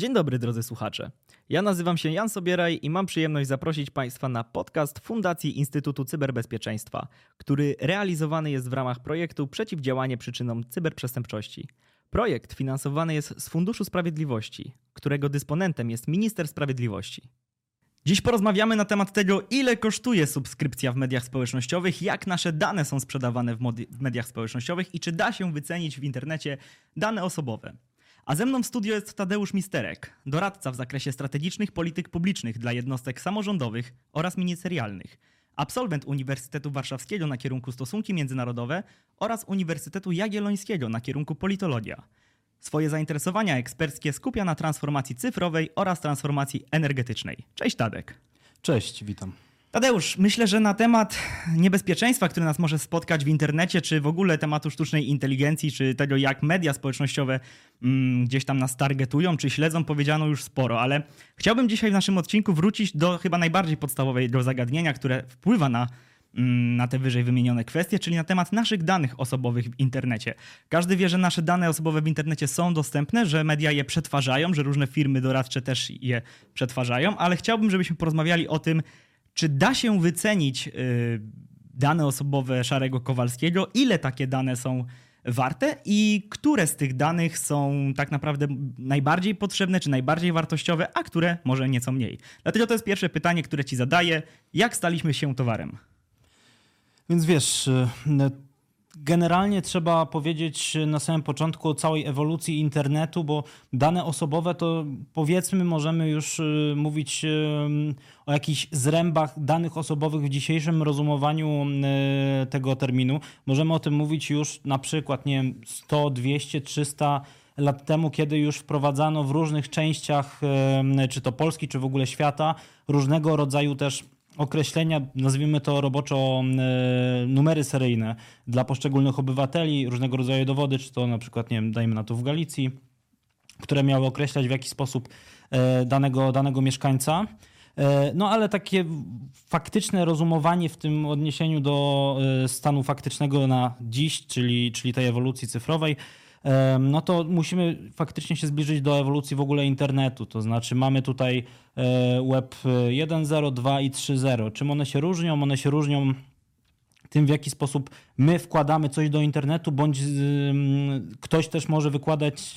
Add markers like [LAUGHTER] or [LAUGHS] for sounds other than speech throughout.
Dzień dobry drodzy słuchacze. Ja nazywam się Jan Sobieraj i mam przyjemność zaprosić Państwa na podcast Fundacji Instytutu Cyberbezpieczeństwa, który realizowany jest w ramach projektu Przeciwdziałanie przyczynom cyberprzestępczości. Projekt finansowany jest z Funduszu Sprawiedliwości, którego dysponentem jest Minister Sprawiedliwości. Dziś porozmawiamy na temat tego, ile kosztuje subskrypcja w mediach społecznościowych, jak nasze dane są sprzedawane w, w mediach społecznościowych i czy da się wycenić w internecie dane osobowe. A ze mną w studio jest Tadeusz Misterek, doradca w zakresie strategicznych polityk publicznych dla jednostek samorządowych oraz ministerialnych, absolwent Uniwersytetu Warszawskiego na kierunku Stosunki Międzynarodowe oraz Uniwersytetu Jagiellońskiego na kierunku Politologia. Swoje zainteresowania eksperckie skupia na transformacji cyfrowej oraz transformacji energetycznej. Cześć Tadek. Cześć, witam. Tadeusz, myślę, że na temat niebezpieczeństwa, które nas może spotkać w internecie, czy w ogóle tematu sztucznej inteligencji, czy tego, jak media społecznościowe mm, gdzieś tam nas targetują, czy śledzą, powiedziano już sporo, ale chciałbym dzisiaj w naszym odcinku wrócić do chyba najbardziej podstawowego zagadnienia, które wpływa na, mm, na te wyżej wymienione kwestie, czyli na temat naszych danych osobowych w internecie. Każdy wie, że nasze dane osobowe w internecie są dostępne, że media je przetwarzają, że różne firmy doradcze też je przetwarzają, ale chciałbym, żebyśmy porozmawiali o tym, czy da się wycenić y, dane osobowe Szarego Kowalskiego? Ile takie dane są warte i które z tych danych są tak naprawdę najbardziej potrzebne czy najbardziej wartościowe, a które może nieco mniej? Dlatego to jest pierwsze pytanie, które ci zadaję. Jak staliśmy się towarem? Więc wiesz, y, Generalnie trzeba powiedzieć na samym początku o całej ewolucji internetu, bo dane osobowe to powiedzmy możemy już y, mówić y, o jakichś zrębach danych osobowych w dzisiejszym rozumowaniu y, tego terminu. Możemy o tym mówić już na przykład, nie wiem, 100, 200, 300 lat temu, kiedy już wprowadzano w różnych częściach, czy to Polski, czy w ogóle świata, różnego rodzaju też określenia, nazwijmy to roboczo e, numery seryjne dla poszczególnych obywateli, różnego rodzaju dowody, czy to na przykład, nie wiem, dajmy na to w Galicji, które miały określać w jaki sposób e, danego, danego mieszkańca. E, no ale takie faktyczne rozumowanie w tym odniesieniu do stanu faktycznego na dziś, czyli, czyli tej ewolucji cyfrowej, no to musimy faktycznie się zbliżyć do ewolucji w ogóle internetu. To znaczy mamy tutaj e, web 1.0, 2 i 3.0. Czym one się różnią? One się różnią tym, w jaki sposób my wkładamy coś do internetu, bądź ktoś też może wykładać,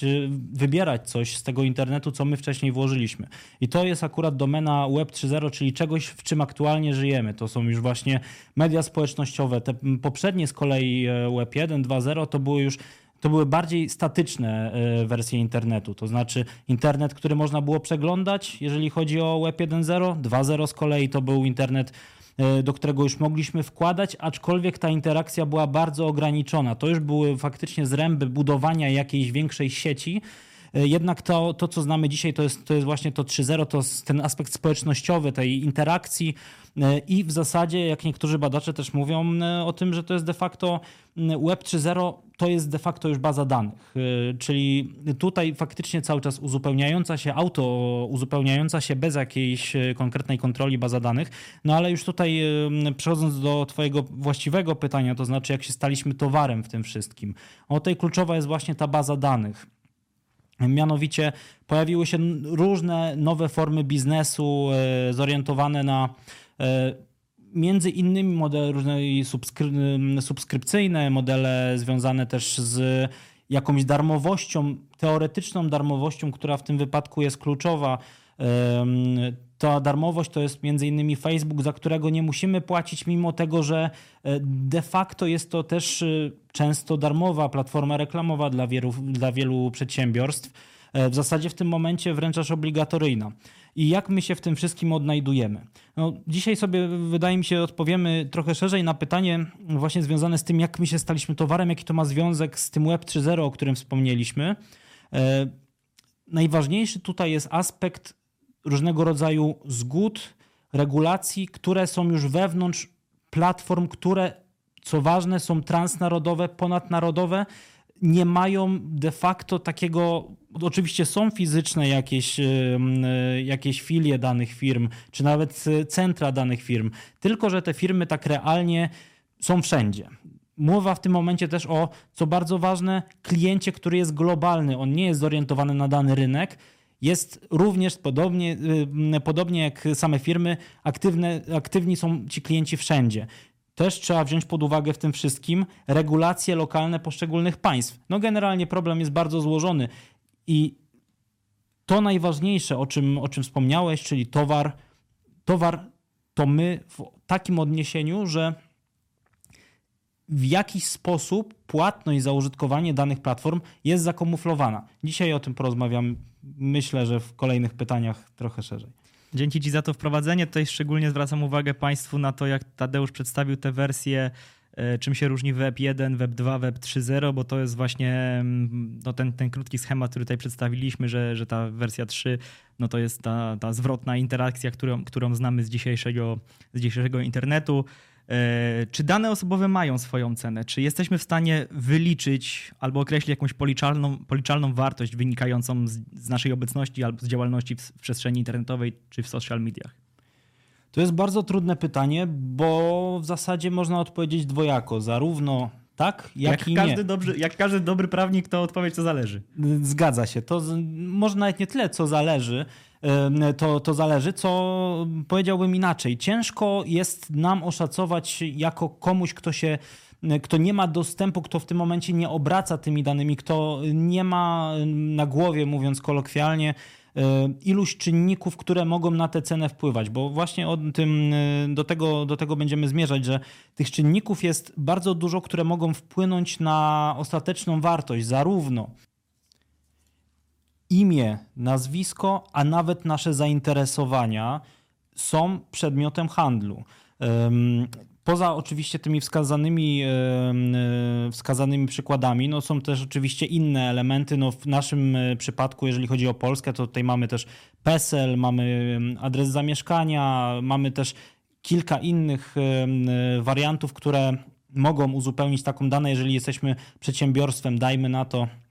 wybierać coś z tego internetu, co my wcześniej włożyliśmy. I to jest akurat domena Web 3.0, czyli czegoś, w czym aktualnie żyjemy. To są już właśnie media społecznościowe. Te poprzednie z kolei e, Web 1, 2.0 to były już to były bardziej statyczne e, wersje internetu, to znaczy internet, który można było przeglądać, jeżeli chodzi o Web 1.0, 2.0 z kolei to był internet e, do którego już mogliśmy wkładać, aczkolwiek ta interakcja była bardzo ograniczona. To już były faktycznie zręby budowania jakiejś większej sieci. E, jednak to, to co znamy dzisiaj, to jest, to jest właśnie to 3.0, to ten aspekt społecznościowy tej interakcji, E, I w zasadzie, jak niektórzy badacze też mówią e, o tym, że to jest de facto Web 3.0, to jest de facto już baza danych. Czyli tutaj faktycznie cały czas uzupełniająca się, auto uzupełniająca się bez jakiejś konkretnej kontroli baza danych. No ale już tutaj przechodząc do Twojego właściwego pytania, to znaczy jak się staliśmy towarem w tym wszystkim. O tej kluczowa jest właśnie ta baza danych. Mianowicie pojawiły się różne nowe formy biznesu zorientowane na E, między innymi modele różne subskry- subskrypcyjne, modele związane też z jakąś darmowością, teoretyczną darmowością, która w tym wypadku jest kluczowa. Ta darmowość to jest między innymi Facebook, za którego nie musimy płacić, mimo tego, że e, de facto jest to też e, często darmowa platforma reklamowa dla wielu, dla wielu przedsiębiorstw. W zasadzie w tym momencie wręcz aż obligatoryjna i jak my się w tym wszystkim odnajdujemy. No, dzisiaj sobie, wydaje mi się, odpowiemy trochę szerzej na pytanie właśnie związane z tym, jak my się staliśmy towarem, jaki to ma związek z tym Web 3.0, o którym wspomnieliśmy. E, najważniejszy tutaj jest aspekt różnego rodzaju zgód, regulacji, które są już wewnątrz platform, które co ważne są transnarodowe, ponadnarodowe, nie mają de facto takiego Oczywiście są fizyczne jakieś, jakieś filie danych firm, czy nawet e, centra danych firm, tylko że te firmy tak realnie są wszędzie. Mowa w tym momencie też o, co bardzo ważne, kliencie, który jest globalny. On nie jest zorientowany na dany rynek. Jest również podobnie, y, podobnie jak same firmy, aktywne, aktywni są ci klienci wszędzie. Też trzeba wziąć pod uwagę w tym wszystkim regulacje lokalne poszczególnych państw. No generalnie problem jest bardzo złożony i to najważniejsze, o czym, o czym wspomniałeś, czyli towar, towar to my w takim odniesieniu, że w jakiś sposób płatność za użytkowanie danych platform jest zakamuflowana. Dzisiaj o tym porozmawiam, myślę, że w kolejnych pytaniach trochę szerzej. Dzięki Ci za to wprowadzenie. Tutaj szczególnie zwracam uwagę Państwu na to, jak Tadeusz przedstawił te wersje, e, czym się różni Web 1, Web 2, Web 3.0, bo to jest właśnie mm, no, ten, ten krótki schemat, który tutaj przedstawiliśmy, że, że ta wersja 3 no, to jest ta, ta zwrotna interakcja, którą, którą znamy z dzisiejszego, z dzisiejszego internetu. E, czy dane osobowe mają swoją cenę? Czy jesteśmy w stanie wyliczyć albo określić jakąś policzalną, policzalną wartość wynikającą z, z naszej obecności albo z działalności w, w przestrzeni internetowej czy w social mediach? To jest bardzo trudne pytanie, bo w zasadzie można odpowiedzieć dwojako. Zarówno tak, jak, jak i każdy nie. Dobry, jak każdy dobry prawnik, to odpowiedź co zależy. Zgadza się. To może nawet nie tyle, co zależy, to, to zależy, co powiedziałbym inaczej. Ciężko jest nam oszacować jako komuś, kto się kto nie ma dostępu, kto w tym momencie nie obraca tymi danymi, kto nie ma na głowie, mówiąc kolokwialnie, iluś czynników, które mogą na tę cenę wpływać, bo właśnie o tym, do, tego, do tego będziemy zmierzać, że tych czynników jest bardzo dużo, które mogą wpłynąć na ostateczną wartość, zarówno imię, nazwisko, a nawet nasze zainteresowania są przedmiotem handlu. Poza oczywiście tymi wskazanymi, wskazanymi przykładami, no są też oczywiście inne elementy. No w naszym e, przypadku, jeżeli chodzi o Polskę, to tutaj mamy też PESEL, mamy adres zamieszkania, mamy też kilka innych wariantów, które mogą uzupełnić taką dane, jeżeli jesteśmy przedsiębiorstwem, dajmy na to E,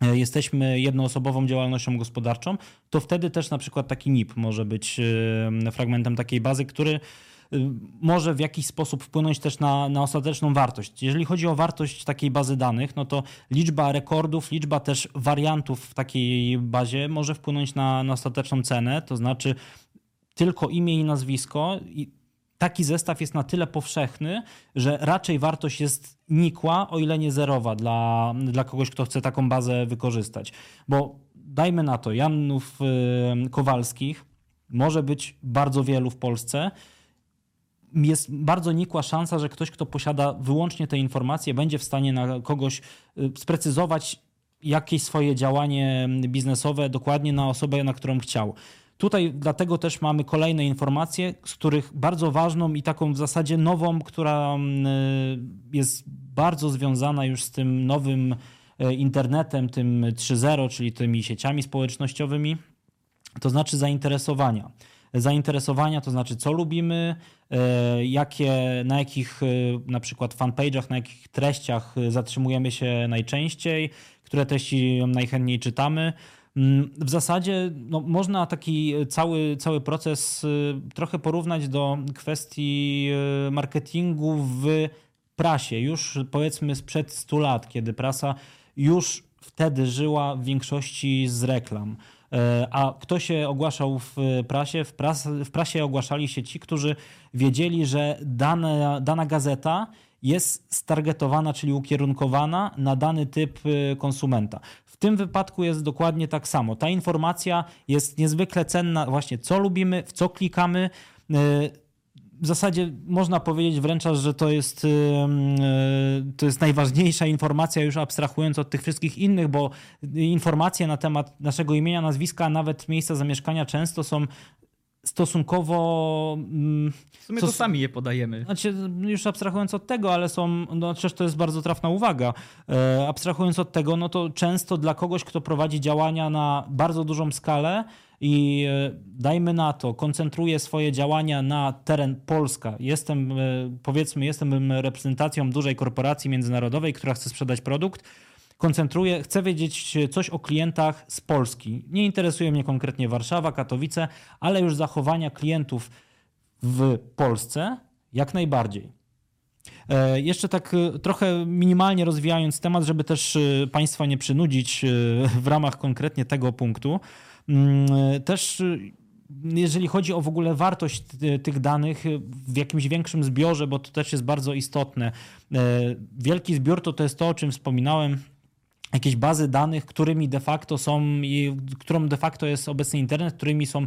jesteśmy jednoosobową działalnością gospodarczą, to wtedy też na przykład taki NIP może być e, fragmentem takiej bazy, który e, może w jakiś sposób wpłynąć też na, na ostateczną wartość. Jeżeli chodzi o wartość takiej bazy danych, no to liczba rekordów, liczba też wariantów w takiej bazie może wpłynąć na, na ostateczną cenę, to znaczy tylko imię i nazwisko i taki zestaw jest na tyle powszechny, że raczej wartość jest nikła, o ile nie zerowa dla, dla kogoś, kto chce taką bazę wykorzystać. Bo dajmy na to, Janów Kowalskich może być bardzo wielu w Polsce. Jest bardzo nikła szansa, że ktoś, kto posiada wyłącznie te informacje, będzie w stanie na kogoś y, sprecyzować jakieś swoje działanie biznesowe dokładnie na osobę, na którą chciał. Tutaj dlatego też mamy kolejne informacje, z których bardzo ważną i taką w zasadzie nową, która mm, y, jest bardzo związana już z tym nowym y, internetem, tym 3.0, czyli tymi sieciami społecznościowymi, to znaczy zainteresowania. Zainteresowania to znaczy, co lubimy, y, jakie, na jakich na przykład fanpage'ach, na jakich treściach zatrzymujemy się najczęściej, które treści najchętniej czytamy. Mm, w zasadzie no, można taki cały, cały proces y, trochę porównać do kwestii y, marketingu w prasie. Już powiedzmy sprzed 100 lat, kiedy prasa już wtedy żyła w większości z reklam. E, a kto się ogłaszał w prasie? W, w prasie ogłaszali się ci, którzy wiedzieli, że dana gazeta jest stargetowana, czyli ukierunkowana na dany typ y, konsumenta. W tym wypadku jest dokładnie tak samo. Ta informacja jest niezwykle cenna, właśnie co lubimy, w co klikamy. Y, w zasadzie można powiedzieć wręcz, że to jest, y, to jest najważniejsza informacja, już abstrahując od tych wszystkich innych, bo informacje na temat naszego imienia, nazwiska, a nawet miejsca zamieszkania często są stosunkowo. Mm, w sumie to sami je podajemy. Znaczy, już abstrahując od tego, ale są, no przecież to jest bardzo trafna uwaga. E, abstrahując od tego, no to często dla kogoś, kto prowadzi działania na bardzo dużą skalę i e, dajmy na to, koncentruje swoje działania na teren Polska. Jestem, e, powiedzmy, jestem reprezentacją dużej korporacji międzynarodowej, która chce sprzedać produkt koncentruję, chcę wiedzieć coś o klientach z Polski. Nie interesuje mnie konkretnie Warszawa, Katowice, ale już zachowania klientów w Polsce jak najbardziej. E, jeszcze tak e, trochę minimalnie rozwijając temat, żeby też e, Państwa nie przynudzić w ramach konkretnie tego punktu. Mm, Też jeżeli chodzi o w ogóle wartość ty- tych danych w jakimś większym zbiorze, bo to też jest bardzo istotne. E, Wielki zbiór to, to jest to, o czym wspominałem, jakieś bazy danych, którymi de facto są, którą de facto jest obecny internet, którymi są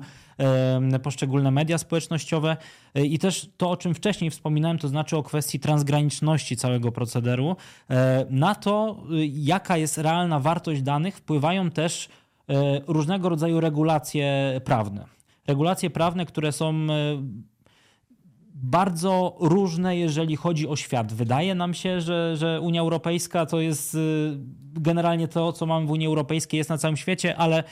poszczególne media społecznościowe E, i też to, o czym wcześniej wspominałem, to znaczy o kwestii transgraniczności całego procederu. E, Na to, y, jaka jest realna wartość danych, wpływają też e, różnego rodzaju regulacje prawne. Regulacje prawne, które są bardzo różne, jeżeli chodzi o świat. Wydaje nam się, że, że Unia Europejska to jest y, generalnie to, co mamy w Unii Europejskiej, jest na całym świecie, ale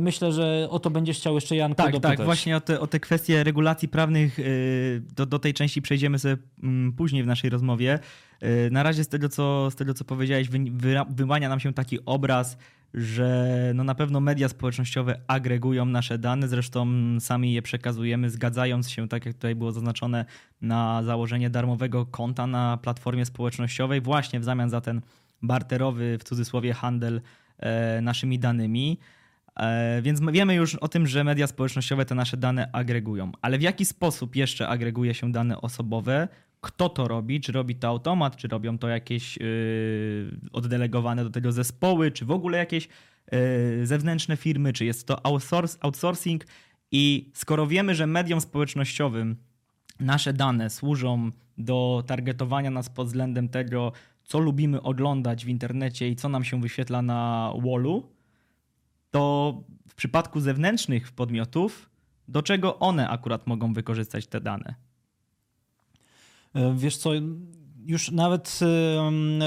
myślę, że o to będziesz chciał jeszcze Janku Tak, dopytać. tak, właśnie o te, o te kwestie regulacji prawnych yy, do, do tej części przejdziemy sobie mm, później w naszej rozmowie. Yy, Na razie z tego, co, z tego, co powiedziałeś, wyłania nam się taki obraz, że no na pewno media społecznościowe agregują nasze dane, zresztą sami je przekazujemy, zgadzając się, tak jak tutaj było zaznaczone, na założenie darmowego konta na platformie społecznościowej, właśnie w zamian za ten barterowy, w cudzysłowie, handel e, naszymi danymi. E, Więc my wiemy już o tym, że media społecznościowe te nasze dane agregują. Ale w jaki sposób jeszcze agreguje się dane osobowe? Kto to robi? Czy robi to automat, czy robią to jakieś yy, oddelegowane do tego zespoły, czy w ogóle jakieś yy, zewnętrzne firmy, czy jest to outsource, outsourcing? I skoro wiemy, że mediom społecznościowym nasze dane służą do targetowania nas pod względem tego, co lubimy oglądać w internecie i co nam się wyświetla na wallu, to w przypadku zewnętrznych podmiotów, do czego one akurat mogą wykorzystać te dane? E, Wiesz co, już nawet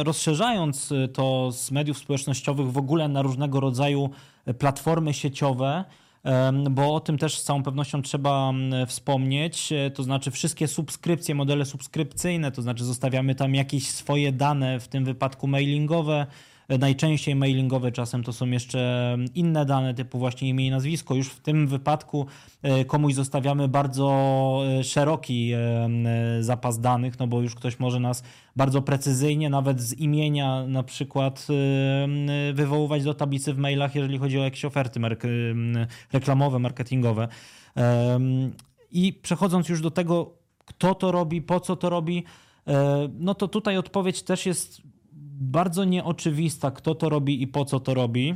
rozszerzając e, to z mediów społecznościowych w ogóle na różnego rodzaju e, platformy sieciowe, bo o tym też z całą pewnością trzeba wspomnieć, to znaczy wszystkie subskrypcje, modele subskrypcyjne, to znaczy zostawiamy tam jakieś swoje dane, w tym wypadku mailingowe, najczęściej mailingowe, czasem to są jeszcze inne dane typu właśnie imię i nazwisko. Już w tym wypadku e, komuś zostawiamy bardzo e, szeroki e, zapas danych, no bo już ktoś może nas bardzo precyzyjnie, nawet z imienia na przykład wywoływać do tablicy w mailach, jeżeli chodzi o jakieś oferty reklamowe, marketingowe. I przechodząc już do tego, kto to robi, po co to robi, no to tutaj odpowiedź też jest bardzo nieoczywista, kto to robi i po co to robi.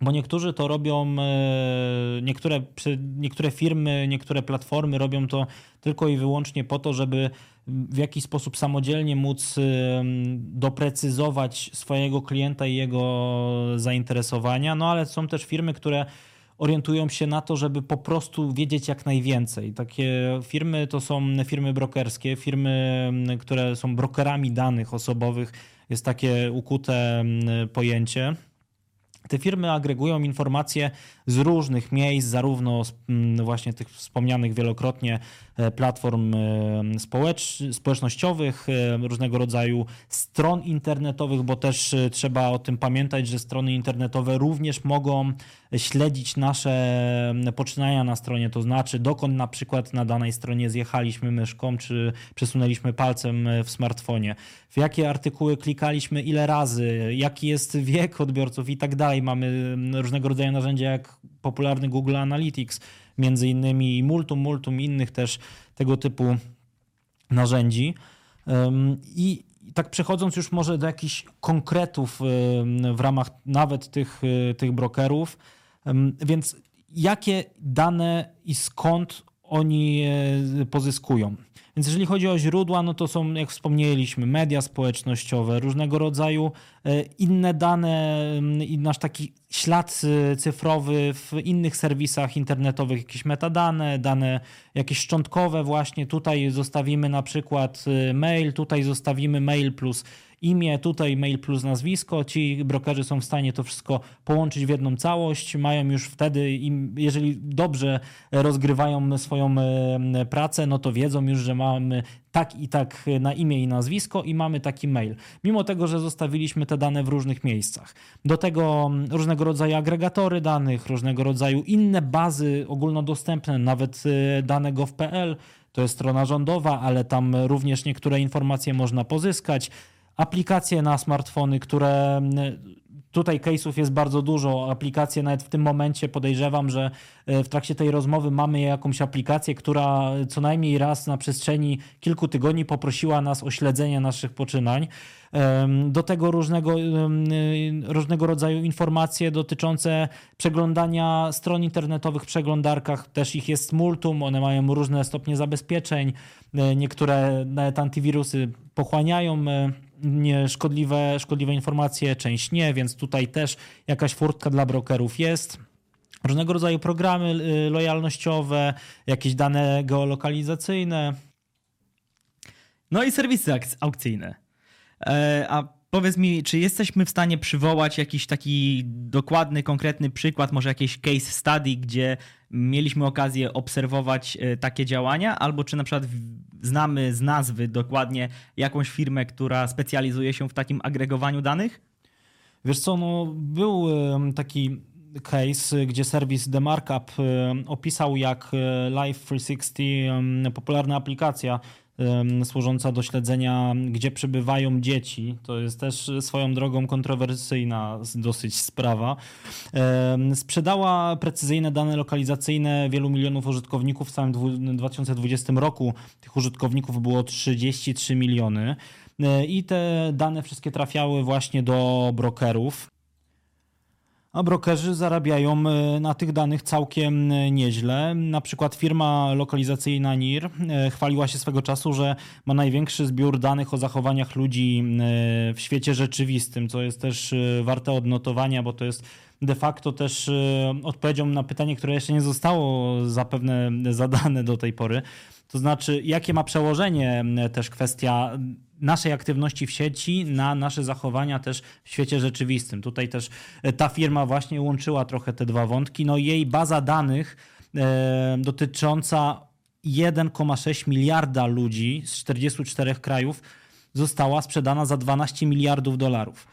Bo niektórzy to robią, e, niektóre, niektóre firmy, niektóre platformy robią to tylko i wyłącznie po to, żeby w jakiś sposób samodzielnie móc e, doprecyzować swojego klienta i jego zainteresowania. No ale są też firmy, które orientują się na to, żeby po prostu wiedzieć jak najwięcej. Takie firmy to są firmy brokerskie, firmy, które są brokerami danych osobowych. Jest takie ukute mm, pojęcie. Te firmy agregują informacje z różnych miejsc, zarówno z mm, właśnie tych wspomnianych wielokrotnie e, platform e, społecz, społecznościowych, e, różnego rodzaju stron internetowych, bo też trzeba o tym pamiętać, że strony internetowe również mogą śledzić nasze poczynania na stronie, to znaczy dokąd na przykład na danej stronie zjechaliśmy myszką, czy przesunęliśmy palcem w smartfonie, w jakie artykuły klikaliśmy, ile razy, jaki jest wiek odbiorców i tak dalej. Mamy różnego rodzaju narzędzia jak popularny Google Analytics, między innymi i multum, multum innych też tego typu narzędzi. I tak przechodząc już może do jakichś konkretów w ramach nawet tych, y, tych brokerów, więc jakie dane i skąd oni e, pozyskują? Więc jeżeli chodzi o źródła, no to są, jak wspomnieliśmy, media społecznościowe, różnego rodzaju e, inne dane ym, i nasz taki ślad y, cyfrowy w innych serwisach internetowych, jakieś metadane, dane jakieś szczątkowe właśnie. Tutaj zostawimy na przykład y, mail, tutaj zostawimy mail plus imię, tutaj mail plus nazwisko. Ci brokerzy są w stanie to wszystko połączyć w jedną całość. Mają już wtedy, jeżeli dobrze rozgrywają swoją pracę, no to wiedzą już, że mamy tak i tak na imię i nazwisko i mamy taki mail. Mimo tego, że zostawiliśmy te dane w różnych miejscach. Do tego różnego rodzaju agregatory danych, różnego rodzaju inne bazy ogólnodostępne, nawet e, dane gov.pl, to jest strona rządowa, ale tam również niektóre informacje można pozyskać aplikacje na smartfony, które Tutaj case'ów jest bardzo dużo. Aplikacje nawet w tym momencie podejrzewam, że e, w trakcie tej rozmowy mamy jakąś aplikację, która co najmniej raz na przestrzeni kilku tygodni poprosiła nas o śledzenie naszych poczynań. Do tego różnego, różnego rodzaju informacje dotyczące przeglądania stron internetowych w przeglądarkach. Też ich jest multum, one mają różne stopnie zabezpieczeń. E, niektóre nawet antywirusy pochłaniają e, szkodliwe, szkodliwe informacje, część nie, więc tutaj też jakaś furtka dla brokerów jest. Różnego rodzaju programy y, lojalnościowe, jakieś dane geolokalizacyjne. No i serwisy aukcyjne. E, a powiedz mi, czy jesteśmy w stanie przywołać jakiś taki dokładny, konkretny przykład, może jakieś case study, gdzie mieliśmy okazję obserwować e, takie działania, albo czy na przykład znamy z nazwy dokładnie jakąś firmę, która specjalizuje się w takim agregowaniu danych? Wiesz co, no, był taki case, gdzie serwis The Markup opisał, jak e, Life 360, popularna aplikacja, służąca do śledzenia, gdzie przebywają dzieci. To jest też swoją drogą kontrowersyjna dosyć sprawa. Sprzedała precyzyjne dane lokalizacyjne wielu milionów użytkowników w całym 2020 roku. Tych użytkowników było 33 miliony. E, I te dane wszystkie trafiały właśnie do brokerów a brokerzy zarabiają e, na tych danych całkiem e, nieźle. Na przykład firma lokalizacyjna NIR e, chwaliła się swego czasu, że ma największy zbiór danych o zachowaniach ludzi w świecie rzeczywistym, co jest też warte odnotowania, bo to jest de facto też odpowiedzią na pytanie, które jeszcze nie zostało zapewne zadane do tej pory. To znaczy, jakie ma przełożenie też kwestia naszej aktywności w sieci na nasze zachowania też w świecie rzeczywistym. Tutaj też e, ta firma właśnie łączyła trochę te dwa wątki. No jej baza danych e, dotycząca 1,6 miliarda ludzi z 44 krajów została sprzedana za 12 miliardów dolarów.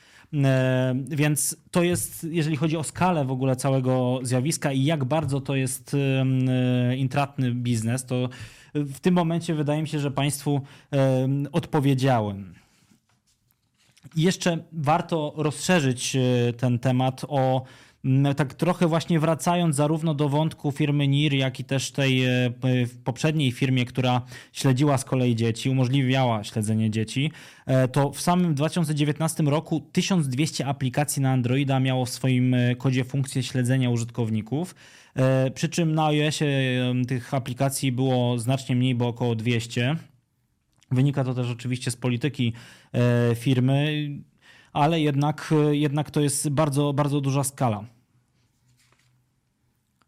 E, więc to jest, jeżeli chodzi o skalę w ogóle całego zjawiska i jak bardzo to jest e, intratny biznes, to w tym momencie wydaje mi się, że Państwu odpowiedziałem. Jeszcze warto rozszerzyć e, ten temat o tak trochę właśnie wracając zarówno do wątku firmy NIR, jak i też tej e, poprzedniej firmie, która śledziła z kolei dzieci, umożliwiała śledzenie dzieci, e, to w samym 2019 roku 1200 aplikacji na Androida miało w swoim kodzie funkcję śledzenia użytkowników. E, przy czym na iOSie tych aplikacji było znacznie mniej, bo około 200. Wynika to też oczywiście z polityki e, firmy, ale jednak, jednak to jest bardzo, bardzo duża skala.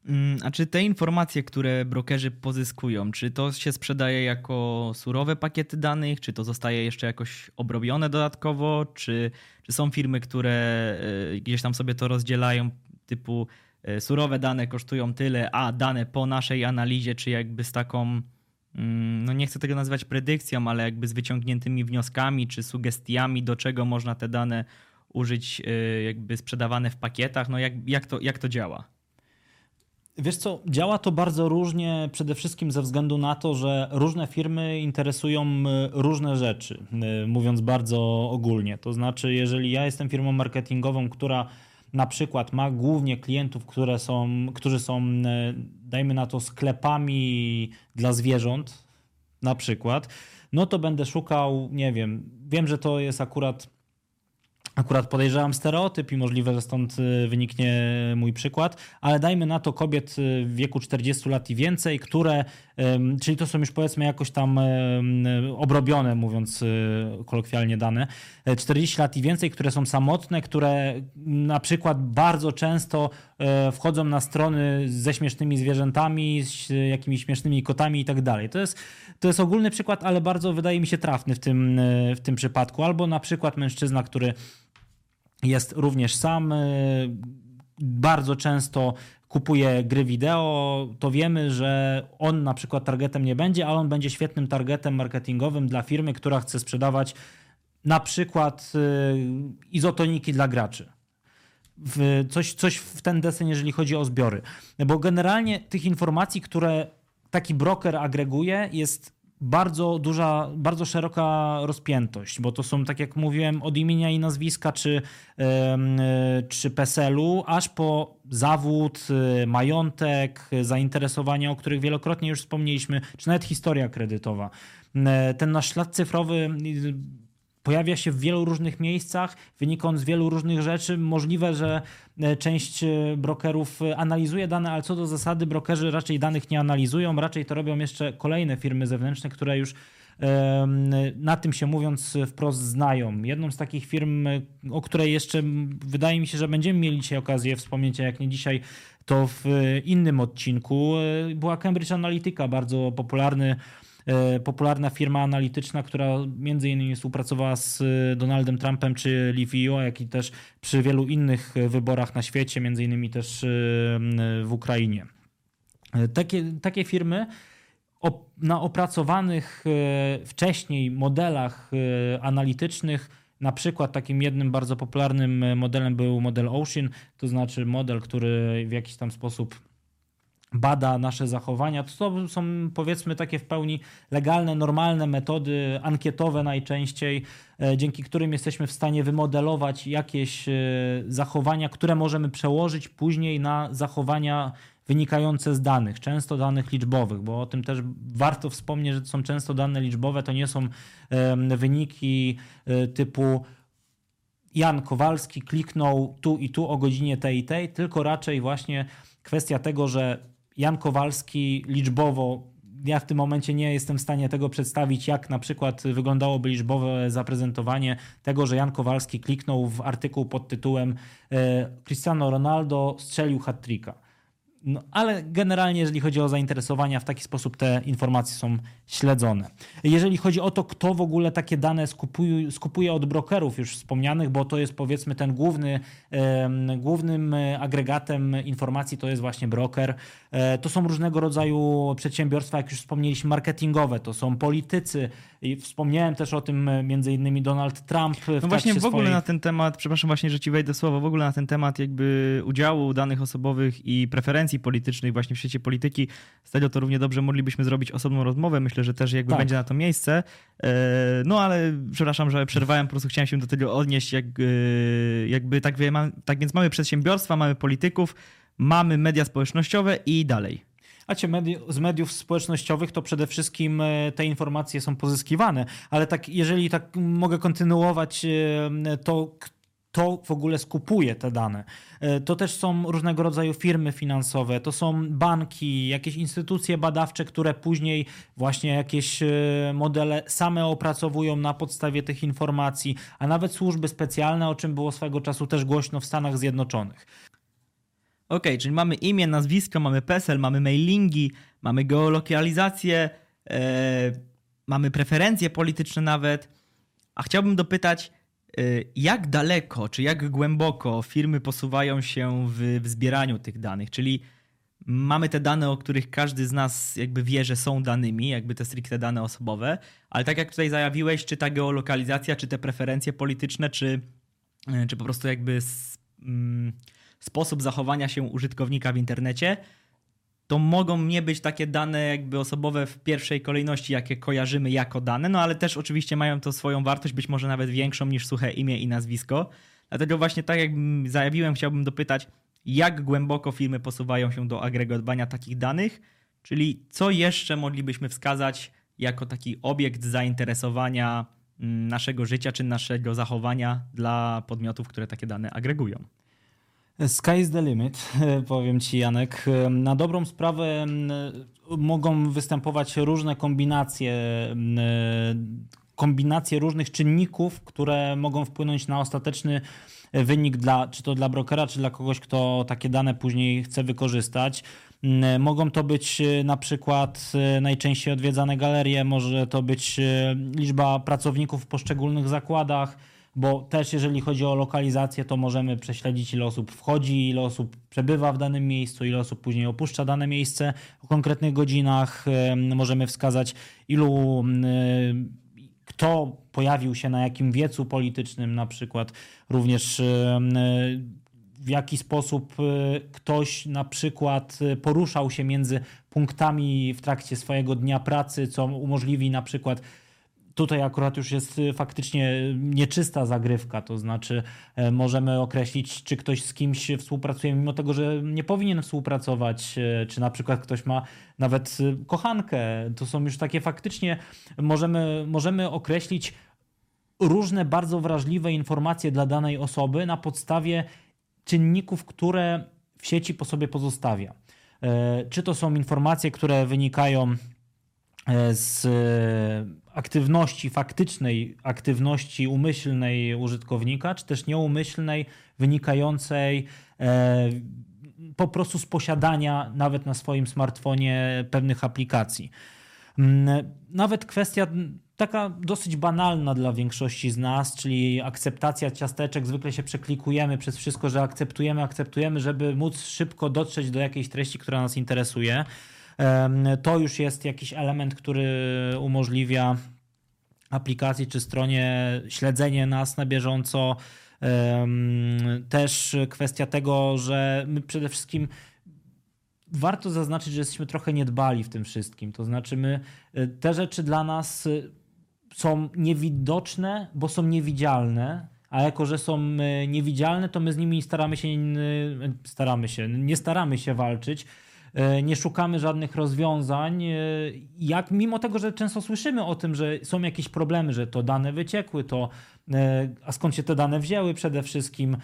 Mm, a czy te informacje, które brokerzy pozyskują, czy to się sprzedaje jako surowe pakiety danych, czy to zostaje jeszcze jakoś obrobione dodatkowo, czy, czy są firmy, które e, gdzieś tam sobie to rozdzielają, typu E, surowe dane kosztują tyle, a dane po naszej analizie, czy jakby z taką, mm, no nie chcę tego nazywać predykcją, ale jakby z wyciągniętymi wnioskami, czy sugestiami, do czego można te dane użyć, e, jakby sprzedawane w pakietach, no jak, jak, to, jak to działa? Wiesz co, działa to bardzo różnie, przede wszystkim ze względu na to, że różne firmy interesują e, różne rzeczy, mówiąc bardzo ogólnie. To znaczy, jeżeli ja jestem firmą marketingową, która na przykład ma głównie klientów, które są, którzy są, e, dajmy na to, sklepami dla zwierząt, na przykład, no to będę szukał, nie wiem, wiem, że to jest akurat Akurat podejrzewam stereotyp i możliwe, że stąd y, wyniknie mój przykład, ale dajmy na to kobiet y, w wieku 40 lat i więcej, które, czyli to są już powiedzmy jakoś tam obrobione, mówiąc y, kolokwialnie dane, 40 lat i więcej, które są samotne, które na przykład bardzo często e, wchodzą na strony ze śmiesznymi zwierzętami, z jakimiś śmiesznymi kotami i tak dalej. To jest, to jest ogólny przykład, ale bardzo wydaje mi się trafny w tym, w tym przypadku. Albo na przykład mężczyzna, który jest również sam. Y, bardzo często kupuje gry wideo, to wiemy, że on na przykład targetem nie będzie, ale on będzie świetnym targetem marketingowym dla firmy, która chce sprzedawać na przykład y, izotoniki dla graczy. Coś, coś w ten desen, jeżeli chodzi o zbiory. Bo generalnie tych informacji, które taki broker agreguje, jest bardzo duża, bardzo szeroka rozpiętość, bo to są, tak jak mówiłem, od imienia i nazwiska, czy, czy PESEL-u, aż po zawód, y, majątek, zainteresowania, o których wielokrotnie już wspomnieliśmy, czy nawet historia kredytowa. Ten nasz ślad cyfrowy pojawia się w wielu różnych miejscach, wynika on z wielu różnych rzeczy. Możliwe, że e, część e, brokerów e, analizuje dane, ale co do zasady brokerzy raczej danych nie analizują, raczej to robią jeszcze kolejne firmy zewnętrzne, które już na tym się mówiąc wprost znają. Jedną z takich firm, o której jeszcze wydaje mi się, że będziemy mieli dzisiaj okazję wspomnieć, a jak nie dzisiaj, to w innym odcinku, była Cambridge Analytica, bardzo popularny popularna firma analityczna, która między innymi współpracowała z e, Donaldem Trumpem czy Livio, jak i też przy wielu innych wyborach na świecie, między innymi też e, w Ukrainie. Takie, takie firmy na opracowanych wcześniej modelach analitycznych na przykład takim jednym bardzo popularnym modelem był model Ocean, to znaczy model, który w jakiś tam sposób bada nasze zachowania. To są powiedzmy takie w pełni legalne, normalne metody ankietowe najczęściej, e, dzięki którym jesteśmy w stanie wymodelować jakieś e, zachowania, które możemy przełożyć później na zachowania wynikające z danych, często danych liczbowych, bo o tym też warto wspomnieć, że to są często dane liczbowe, to nie są wyniki e, typu Jan Kowalski kliknął tu i tu o godzinie tej i tej, tylko raczej właśnie kwestia tego, że Jan Kowalski liczbowo ja w tym momencie nie jestem w stanie tego przedstawić, jak na przykład wyglądałoby liczbowe zaprezentowanie tego, że Jan Kowalski kliknął w artykuł pod tytułem e, Cristiano Ronaldo strzelił hat-tricka. No, ale generalnie, jeżeli chodzi o zainteresowania, w taki sposób te informacje są śledzone. Jeżeli chodzi o to, kto w ogóle takie dane skupuje, skupuje od brokerów już wspomnianych, bo to jest powiedzmy ten główny, głównym agregatem informacji, to jest właśnie broker. E, to są różnego rodzaju przedsiębiorstwa, jak już wspomnieliśmy, marketingowe, to są politycy. I wspomniałem też o tym między innymi Donald Trump. W no właśnie w ogóle swojej... na ten temat, przepraszam właśnie, że ci wejdę słowo, w ogóle na ten temat jakby udziału danych osobowych i preferencji politycznych właśnie w świecie polityki, z to równie dobrze moglibyśmy zrobić osobną rozmowę. Myślę, że też jakby tak. będzie na to miejsce. E, no ale przepraszam, że przerwałem, po prostu chciałem się do tego odnieść, jak, e, jakby tak, tak więc mamy przedsiębiorstwa, mamy polityków, mamy media społecznościowe i dalej. A cię z mediów społecznościowych to przede wszystkim e, te informacje są pozyskiwane, ale tak, jeżeli tak mogę kontynuować, to kto w ogóle skupuje te dane. E, to też są różnego rodzaju firmy finansowe, to są banki, jakieś instytucje badawcze, które później właśnie jakieś e, modele same opracowują na podstawie tych informacji, a nawet służby specjalne, o czym było swego czasu też głośno w Stanach Zjednoczonych. Ok, czyli mamy imię, nazwisko, mamy PESEL, mamy mailingi, mamy geolokalizację, e, mamy preferencje polityczne nawet. A chciałbym dopytać, Y, jak daleko, czy jak głęboko firmy posuwają się w, w zbieraniu tych danych? Czyli mamy te dane, o których każdy z nas jakby wie, że są danymi, jakby te stricte dane osobowe, ale tak jak tutaj zajawiłeś, czy ta geolokalizacja, czy te preferencje polityczne, czy, y, czy po prostu jakby mm, sposób zachowania się użytkownika w internecie to mogą nie być takie dane jakby osobowe w pierwszej kolejności, jakie kojarzymy jako dane, no ale też oczywiście mają to swoją wartość, być może nawet większą niż suche imię i nazwisko. Dlatego właśnie tak jak zajawiłem, chciałbym dopytać, jak głęboko firmy posuwają się do agregowania takich danych, czyli co jeszcze moglibyśmy wskazać jako taki obiekt zainteresowania mm, naszego życia czy naszego zachowania dla podmiotów, które takie dane agregują. Sky is the limit, [LAUGHS] powiem ci Janek. Na dobrą sprawę mogą występować różne kombinacje, kombinacje różnych czynników, które mogą wpłynąć na ostateczny wynik dla, czy to dla brokera, czy dla kogoś, kto takie dane później chce wykorzystać. Mogą to być na przykład najczęściej odwiedzane galerie, może to być liczba pracowników w poszczególnych zakładach, bo też jeżeli chodzi o lokalizację, to możemy prześledzić ile osób wchodzi, ile osób przebywa w danym miejscu, ile osób później opuszcza dane miejsce o konkretnych godzinach. Możemy wskazać ilu kto pojawił się na jakim wiecu politycznym na przykład. Również w jaki sposób ktoś na przykład poruszał się między punktami w trakcie swojego dnia pracy, co umożliwi na przykład Tutaj akurat już jest y, faktycznie nieczysta zagrywka, to znaczy e, możemy określić, czy ktoś z kimś współpracuje, mimo tego, że nie powinien współpracować, e, czy na przykład ktoś ma nawet y, kochankę. To są już takie faktycznie, możemy, możemy określić różne bardzo wrażliwe informacje dla danej osoby na podstawie czynników, które w sieci po sobie pozostawia. E, czy to są informacje, które wynikają z aktywności faktycznej, aktywności umyślnej użytkownika, czy też nieumyślnej, wynikającej e, po prostu z posiadania nawet na swoim smartfonie pewnych aplikacji. Mm, nawet kwestia taka dosyć banalna dla większości z nas, czyli akceptacja ciasteczek. Zwykle się przeklikujemy przez wszystko, że akceptujemy, akceptujemy, żeby móc szybko dotrzeć do jakiejś treści, która nas interesuje. To już jest jakiś element, który umożliwia aplikacji czy stronie śledzenie nas na bieżąco. Też kwestia tego, że my przede wszystkim warto zaznaczyć, że jesteśmy trochę niedbali w tym wszystkim. To znaczy, my e, te rzeczy dla nas e, są niewidoczne, bo są niewidzialne. A jako, że są e, niewidzialne, to my z nimi staramy się, staramy się, nie staramy się walczyć, nie szukamy żadnych rozwiązań. E, jak mimo tego, że często słyszymy o tym, że są jakieś problemy, że to dane wyciekły, to e, a skąd się te dane wzięły przede wszystkim.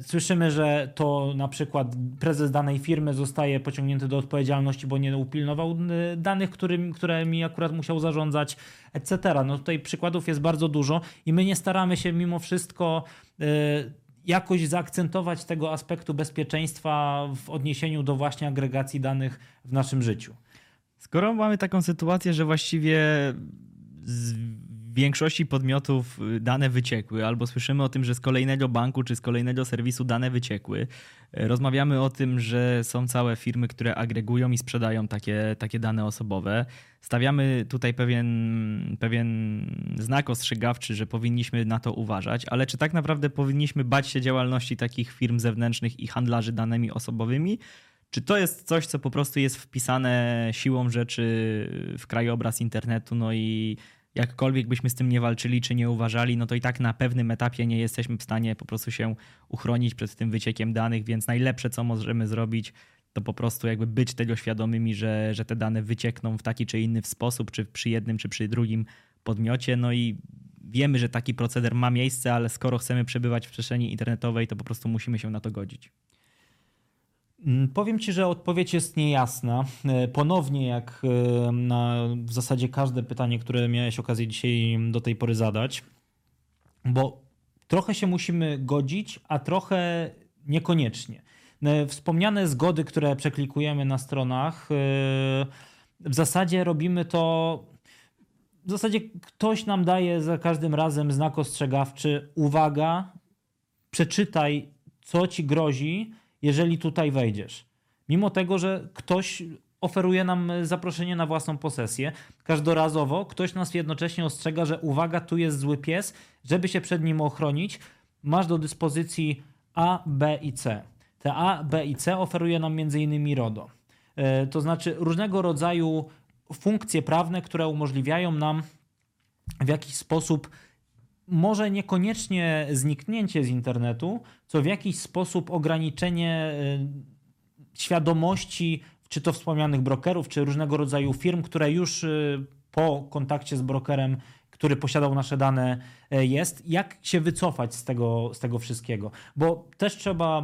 Słyszymy, że to na przykład prezes danej firmy zostaje pociągnięty do odpowiedzialności, bo nie upilnował danych, którym, którymi akurat musiał zarządzać, etc. No tutaj przykładów jest bardzo dużo i my nie staramy się mimo wszystko jakoś zaakcentować tego aspektu bezpieczeństwa w odniesieniu do właśnie agregacji danych w naszym życiu. Skoro mamy taką sytuację, że właściwie z większości podmiotów dane wyciekły, albo słyszymy o tym, że z kolejnego banku czy z kolejnego serwisu dane wyciekły, Rozmawiamy o tym, że są całe firmy, które agregują i sprzedają takie, takie dane osobowe. Stawiamy tutaj pewien, pewien znak ostrzegawczy, że powinniśmy na to uważać, ale czy tak naprawdę powinniśmy bać się działalności takich firm zewnętrznych i handlarzy danymi osobowymi? Czy to jest coś, co po prostu jest wpisane siłą rzeczy w krajobraz internetu, no i jakkolwiek byśmy z tym nie walczyli czy nie uważali, no to i tak na pewnym etapie nie jesteśmy w stanie po prostu się uchronić przed tym wyciekiem danych, więc najlepsze, co możemy zrobić, to po prostu jakby być tego świadomymi, że, że te dane wyciekną w taki czy inny sposób, czy przy jednym, czy przy drugim podmiocie. No i wiemy, że taki proceder ma miejsce, ale skoro chcemy przebywać w przestrzeni internetowej, to po prostu musimy się na to godzić. Mm, powiem Ci, że odpowiedź jest niejasna. E, ponownie, jak e, na w zasadzie każde pytanie, które miałeś okazję dzisiaj do tej pory zadać, bo trochę się musimy godzić, a trochę niekoniecznie. E, wspomniane zgody, które przeklikujemy na stronach, w zasadzie robimy to. W zasadzie ktoś nam daje za każdym razem znak ostrzegawczy: uwaga, przeczytaj, co ci grozi jeżeli tutaj wejdziesz. Mimo tego, że ktoś oferuje nam zaproszenie na własną posesję, każdorazowo ktoś nas jednocześnie ostrzega, że uwaga, tu jest zły pies, żeby się przed nim ochronić, masz do dyspozycji A, B i C. Te A, B i C oferuje nam m.in. RODO. E, to znaczy różnego rodzaju funkcje prawne, które umożliwiają nam w jakiś sposób może niekoniecznie zniknięcie z internetu, co w jakiś sposób ograniczenie y, świadomości, czy to wspomnianych brokerów, czy różnego rodzaju firm, które już y, po kontakcie z brokerem, który posiadał nasze dane, y, jest, jak się wycofać z tego, z tego wszystkiego. Bo też trzeba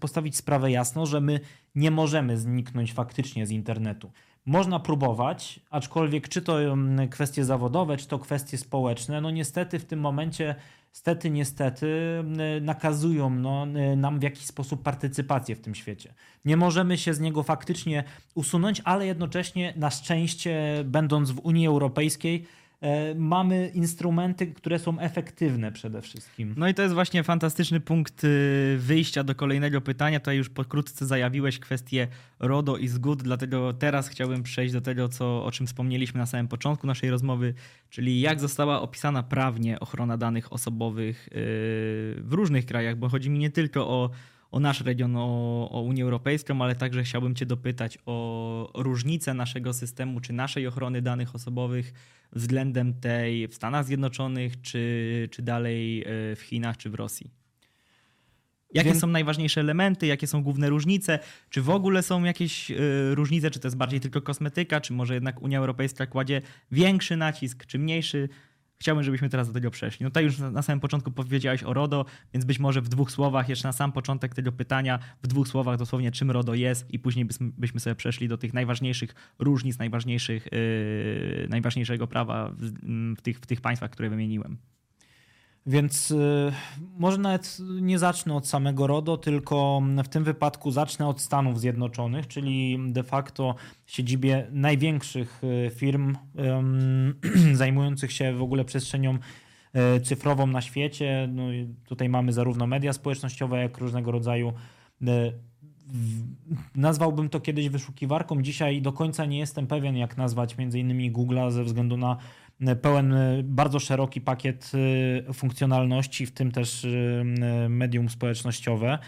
postawić sprawę jasno, że my nie możemy zniknąć faktycznie z internetu. Można próbować, aczkolwiek czy to mm, kwestie zawodowe, czy to kwestie społeczne, no niestety w tym momencie, stety, niestety, mm, nakazują no, nam w jakiś sposób partycypację w tym świecie. Nie możemy się z niego faktycznie usunąć, ale jednocześnie na szczęście, będąc w Unii Europejskiej, mamy instrumenty, które są efektywne przede wszystkim. No i to jest właśnie fantastyczny punkt y, wyjścia do kolejnego pytania. Tutaj już pokrótce zajawiłeś kwestię RODO i zgód, dlatego teraz chciałbym przejść do tego, co, o czym wspomnieliśmy na samym początku naszej rozmowy, czyli jak została opisana prawnie ochrona danych osobowych y, w różnych krajach, bo chodzi mi nie tylko o o nasz region, o, o, Unię Europejską, ale także chciałbym Cię dopytać o różnicę naszego systemu czy naszej ochrony danych osobowych względem tej w Stanach Zjednoczonych, czy, czy dalej e, w Chinach, czy w Rosji. Jakie Więc... są najważniejsze elementy, jakie są główne różnice? Czy w ogóle są jakieś e, różnice, czy to jest bardziej tylko kosmetyka, czy może jednak Unia Europejska kładzie większy nacisk, czy mniejszy? Chciałbym, żebyśmy teraz do tego przeszli. No tutaj już na samym początku powiedziałeś o RODO, więc być może w dwóch słowach, jeszcze na sam początek tego pytania, w dwóch słowach dosłownie czym RODO jest i później byśmy, sobie przeszli do tych najważniejszych różnic, najważniejszych, yy, najważniejszego prawa w, w, tych, w tych państwach, które wymieniłem. Więc y, może nawet nie zacznę od samego RODO, tylko w tym wypadku zacznę od Stanów Zjednoczonych, czyli de facto siedzibie największych y, firm [CLEARS THROAT] zajmujących się w ogóle przestrzenią y, cyfrową na świecie. No tutaj mamy zarówno media społecznościowe, jak różnego rodzaju. Nazwałbym to kiedyś wyszukiwarką. Dzisiaj do końca nie jestem pewien, jak nazwać między innymi Google'a ze względu na pełen y, bardzo szeroki pakiet y, funkcjonalności, w tym też medium społecznościowe.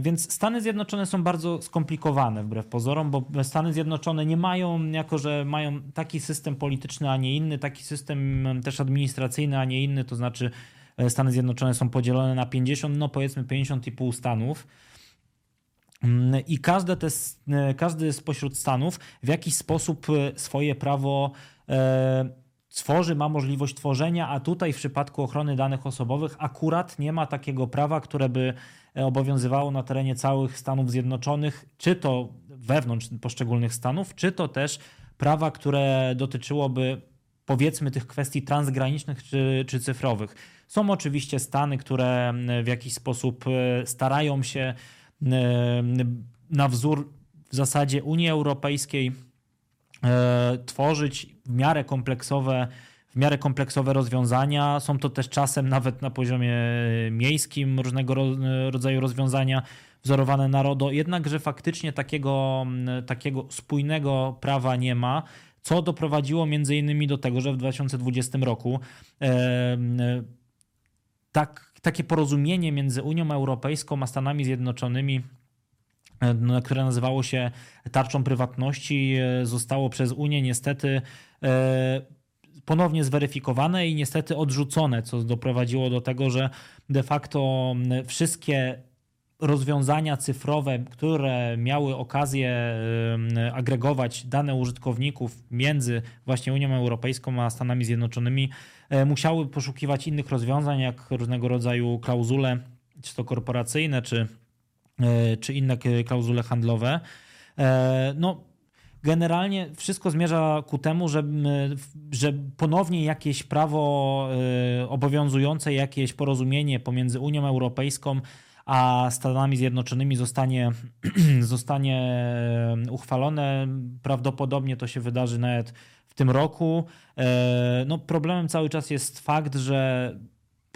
Więc Stany Zjednoczone są bardzo skomplikowane wbrew pozorom, bo Stany Zjednoczone nie mają, jako że mają taki system polityczny, a nie inny, taki system też administracyjny, a nie inny, to znaczy Stany Zjednoczone są podzielone na 50, no powiedzmy 50,5 stanów. I każde te, każdy spośród stanów w jakiś sposób swoje prawo tworzy, ma możliwość tworzenia, a tutaj w przypadku ochrony danych osobowych akurat nie ma takiego prawa, które by e, obowiązywało na terenie całych Stanów Zjednoczonych, czy to wewnątrz poszczególnych stanów, czy to też prawa, które dotyczyłoby powiedzmy tych kwestii transgranicznych czy, czy cyfrowych. Są oczywiście stany, które w jakiś sposób e, starają się na wzór w zasadzie Unii Europejskiej tworzyć w miarę kompleksowe w miarę kompleksowe rozwiązania. Są to też czasem nawet na poziomie miejskim różnego rodzaju rozwiązania wzorowane na RODO, jednakże faktycznie takiego, takiego spójnego prawa nie ma, co doprowadziło między innymi do tego, że w 2020 roku e, tak, takie porozumienie między Unią Europejską a Stanami Zjednoczonymi E, no, które nazywało się tarczą prywatności, e, zostało przez Unię niestety e, ponownie zweryfikowane i niestety odrzucone, co doprowadziło do tego, że de facto wszystkie rozwiązania cyfrowe, które miały okazję agregować dane użytkowników między właśnie Unią Europejską a Stanami Zjednoczonymi, musiały poszukiwać innych rozwiązań, jak różnego rodzaju klauzule, czy to korporacyjne, czy E, czy inne klauzule handlowe. E, no, generalnie wszystko zmierza ku temu, że, że ponownie jakieś prawo e, obowiązujące, jakieś porozumienie pomiędzy Unią Europejską a Stanami Zjednoczonymi zostanie, [CLEARS THROAT] zostanie uchwalone. Prawdopodobnie to się wydarzy nawet w tym roku. No, problemem cały czas jest fakt, że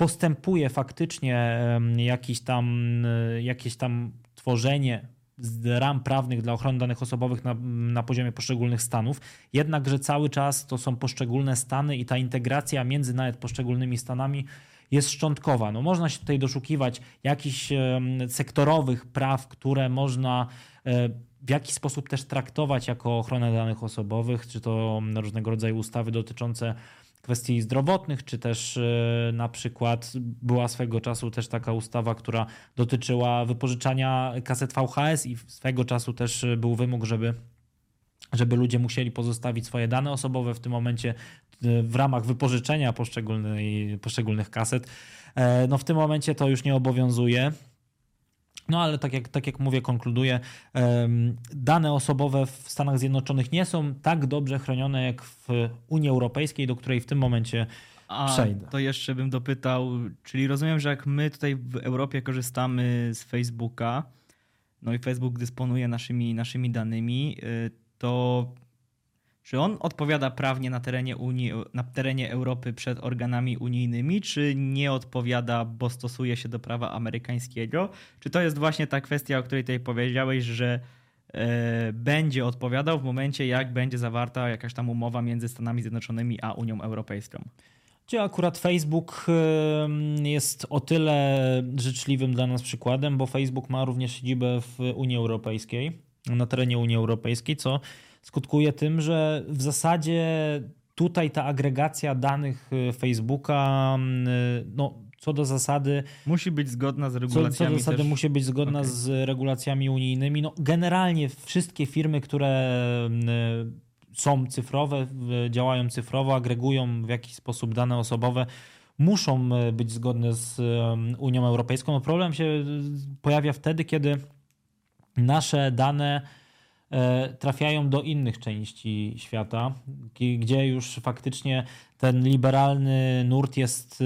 postępuje faktycznie jakiś tam, e, jakieś tam tworzenie ram prawnych dla ochrony danych osobowych na, na poziomie poszczególnych stanów, jednakże cały czas to są poszczególne stany i ta integracja między nawet poszczególnymi stanami jest szczątkowa. No, można się tutaj doszukiwać jakichś sektorowych praw, które można e, w jakiś sposób też traktować jako ochronę danych osobowych, czy to różnego rodzaju ustawy dotyczące kwestii zdrowotnych, czy też e, na przykład była swego czasu też taka ustawa, która dotyczyła wypożyczania kaset VHS i swego czasu też był wymóg, żeby żeby ludzie musieli pozostawić swoje dane osobowe w tym momencie e, w ramach wypożyczenia poszczególnych kaset. E, no w tym momencie to już nie obowiązuje. No ale tak jak, tak jak mówię, konkluduję, dane osobowe w Stanach Zjednoczonych nie są tak dobrze chronione jak w Unii Europejskiej, do której w tym momencie A, przejdę. To jeszcze bym dopytał, czyli rozumiem, że jak my tutaj w Europie korzystamy z Facebooka, no i Facebook dysponuje naszymi, naszymi danymi, y, to Czy on odpowiada prawnie na terenie, Unii, na terenie Europy przed organami unijnymi, czy nie odpowiada, bo stosuje się do prawa amerykańskiego? Czy to jest właśnie ta kwestia, o której tutaj powiedziałeś, że e, będzie odpowiadał w momencie, jak będzie zawarta jakaś tam umowa między Stanami Zjednoczonymi a Unią Europejską? Gdzie akurat Facebook jest o tyle życzliwym dla nas przykładem, bo Facebook ma również siedzibę w Unii Europejskiej, na terenie Unii Europejskiej, co skutkuje tym, że w zasadzie tutaj ta agregacja danych y, Facebooka, y, no, co do zasady. Musi być zgodna z regulacjami. Co, co do zasady też... musi być zgodna okay. z regulacjami unijnymi. No, generalnie wszystkie firmy, które y, są cyfrowe, działają cyfrowo, agregują w jakiś sposób dane osobowe, muszą być zgodne z Unią Europejską. No, problem się pojawia wtedy, kiedy nasze dane trafiają do innych części świata, gdzie już faktycznie ten liberalny nurt jest e,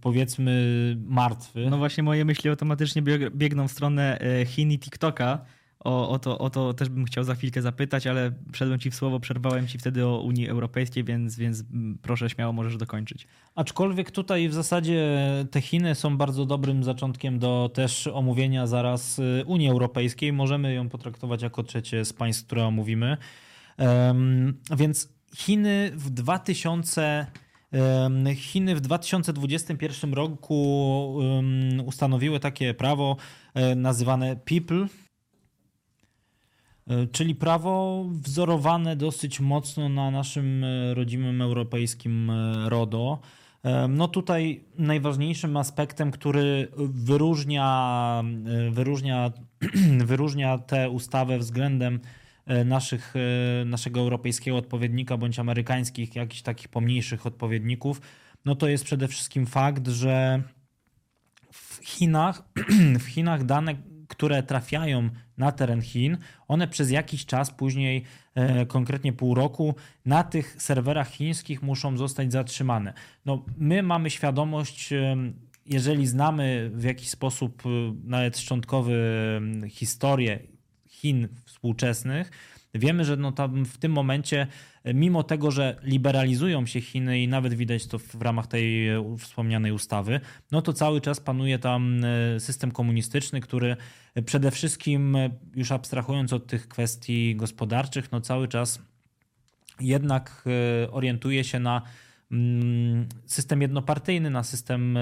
powiedzmy martwy. No właśnie moje myśli automatycznie biegną w stronę e, Chin i TikToka, o, o, to, o to też bym chciał za chwilkę zapytać, ale wszedłem ci w słowo, przerwałem ci wtedy o Unii Europejskiej, więc, więc proszę śmiało możesz dokończyć. Aczkolwiek tutaj w zasadzie te Chiny są bardzo dobrym zaczątkiem do też omówienia zaraz y, Unii Europejskiej. Możemy ją potraktować jako trzecie z państw, które omówimy. Um, więc Chiny w 2000 Chiny w 2021 roku ustanowiły takie prawo e, nazywane E, czyli prawo wzorowane dosyć mocno na naszym e, rodzimym europejskim e, RODO. No tutaj najważniejszym aspektem, który wyróżnia, wyróżnia, [CLEARS THROAT] wyróżnia tę ustawę względem naszych, naszego europejskiego odpowiednika bądź amerykańskich, jakichś takich pomniejszych odpowiedników, no to jest przede wszystkim fakt, że w Chinach, [CLEARS THROAT] w Chinach dane które trafiają na teren Chin, one przez jakiś czas, później e, konkretnie pół roku, na tych serwerach chińskich muszą zostać zatrzymane. No, my mamy świadomość, e, jeżeli znamy w jakiś sposób e, nawet szczątkowy historię Chin współczesnych, wiemy, że no tam w tym momencie mimo tego, że liberalizują się Chiny i nawet widać to w ramach tej e, wspomnianej ustawy, no to cały czas panuje tam e, system komunistyczny, który przede wszystkim, e, już abstrahując od tych kwestii gospodarczych, no cały czas jednak orientuje się na system jednopartyjny, na system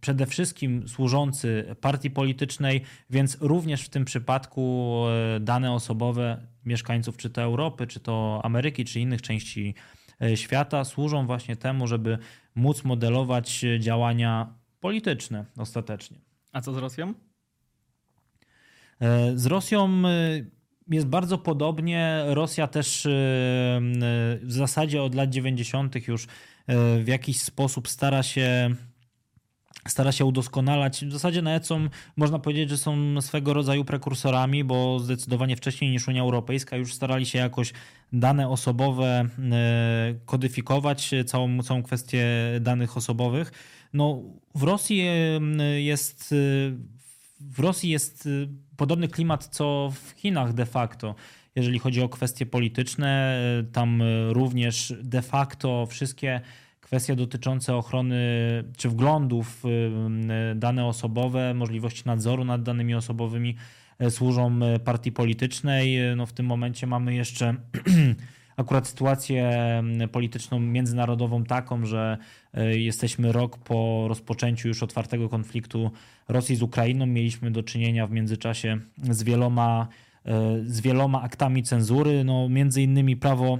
przede wszystkim służący partii politycznej, więc również w tym przypadku dane osobowe mieszkańców czy to Europy, czy to Ameryki, czy innych części e, świata służą właśnie temu, żeby móc modelować działania polityczne ostatecznie. A co z Rosją? E, z Rosją e, jest bardzo podobnie. Rosja też w zasadzie od lat 90. już w jakiś sposób stara się stara się udoskonalać. W zasadzie nawet są, można powiedzieć, że są swego rodzaju prekursorami, bo zdecydowanie wcześniej niż Unia Europejska już starali się jakoś dane osobowe e, kodyfikować, całą, całą kwestię danych osobowych. No, w Rosji e, jest w Rosji jest e, podobny klimat co w Chinach de facto. Jeżeli chodzi o kwestie polityczne, tam również de facto wszystkie kwestie dotyczące ochrony czy wglądów w dane osobowe, możliwości nadzoru nad danymi osobowymi służą partii politycznej. No w tym momencie mamy jeszcze [CLEARS THROAT] akurat sytuację polityczną międzynarodową taką, że jesteśmy rok po rozpoczęciu już otwartego konfliktu Rosji z Ukrainą. Mieliśmy do czynienia w międzyczasie z wieloma, z wieloma aktami cenzury, no między innymi prawo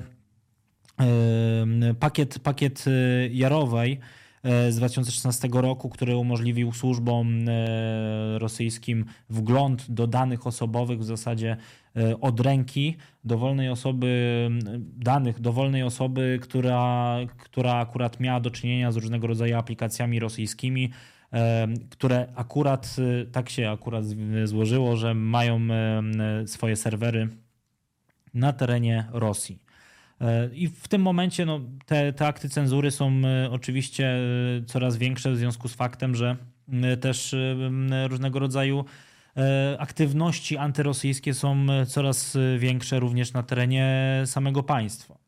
pakiet, pakiet y, Jarowej e, z 2016 roku, który umożliwił służbom e, rosyjskim wgląd do danych osobowych w zasadzie e, od ręki dowolnej osoby, danych dowolnej osoby, która, która akurat miała do czynienia z różnego rodzaju aplikacjami rosyjskimi, które akurat tak się akurat złożyło, że mają swoje serwery na terenie Rosji. E, I w tym momencie no, te, te akty cenzury są e, oczywiście e, coraz większe w związku z faktem, że też różnego rodzaju aktywności antyrosyjskie są coraz większe również na terenie samego państwa.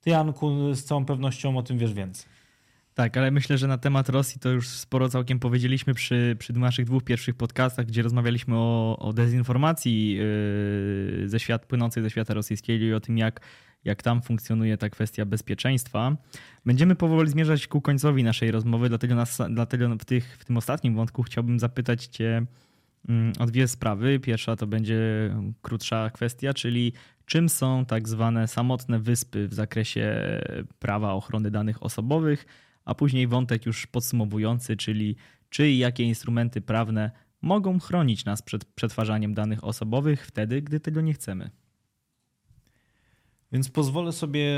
Ty, Janku, z całą pewnością o tym wiesz więcej. Tak, ale myślę, że na temat Rosji to już sporo całkiem powiedzieliśmy przy, przy naszych dwóch pierwszych podcastach, gdzie rozmawialiśmy o, o dezinformacji yy, ze świat, płynącej ze świata rosyjskiego i o tym, jak, jak tam funkcjonuje ta kwestia bezpieczeństwa. Będziemy powoli zmierzać ku końcowi naszej rozmowy, dlatego, nas, dlatego w, tych, w tym ostatnim wątku chciałbym zapytać Cię mm, o dwie sprawy. Pierwsza to będzie krótsza kwestia, czyli czym są tak zwane samotne wyspy w zakresie prawa ochrony danych osobowych a później wątek już podsumowujący, czyli czy i jakie instrumenty prawne mogą chronić nas przed przetwarzaniem danych osobowych wtedy, gdy tego nie chcemy. Więc pozwolę sobie,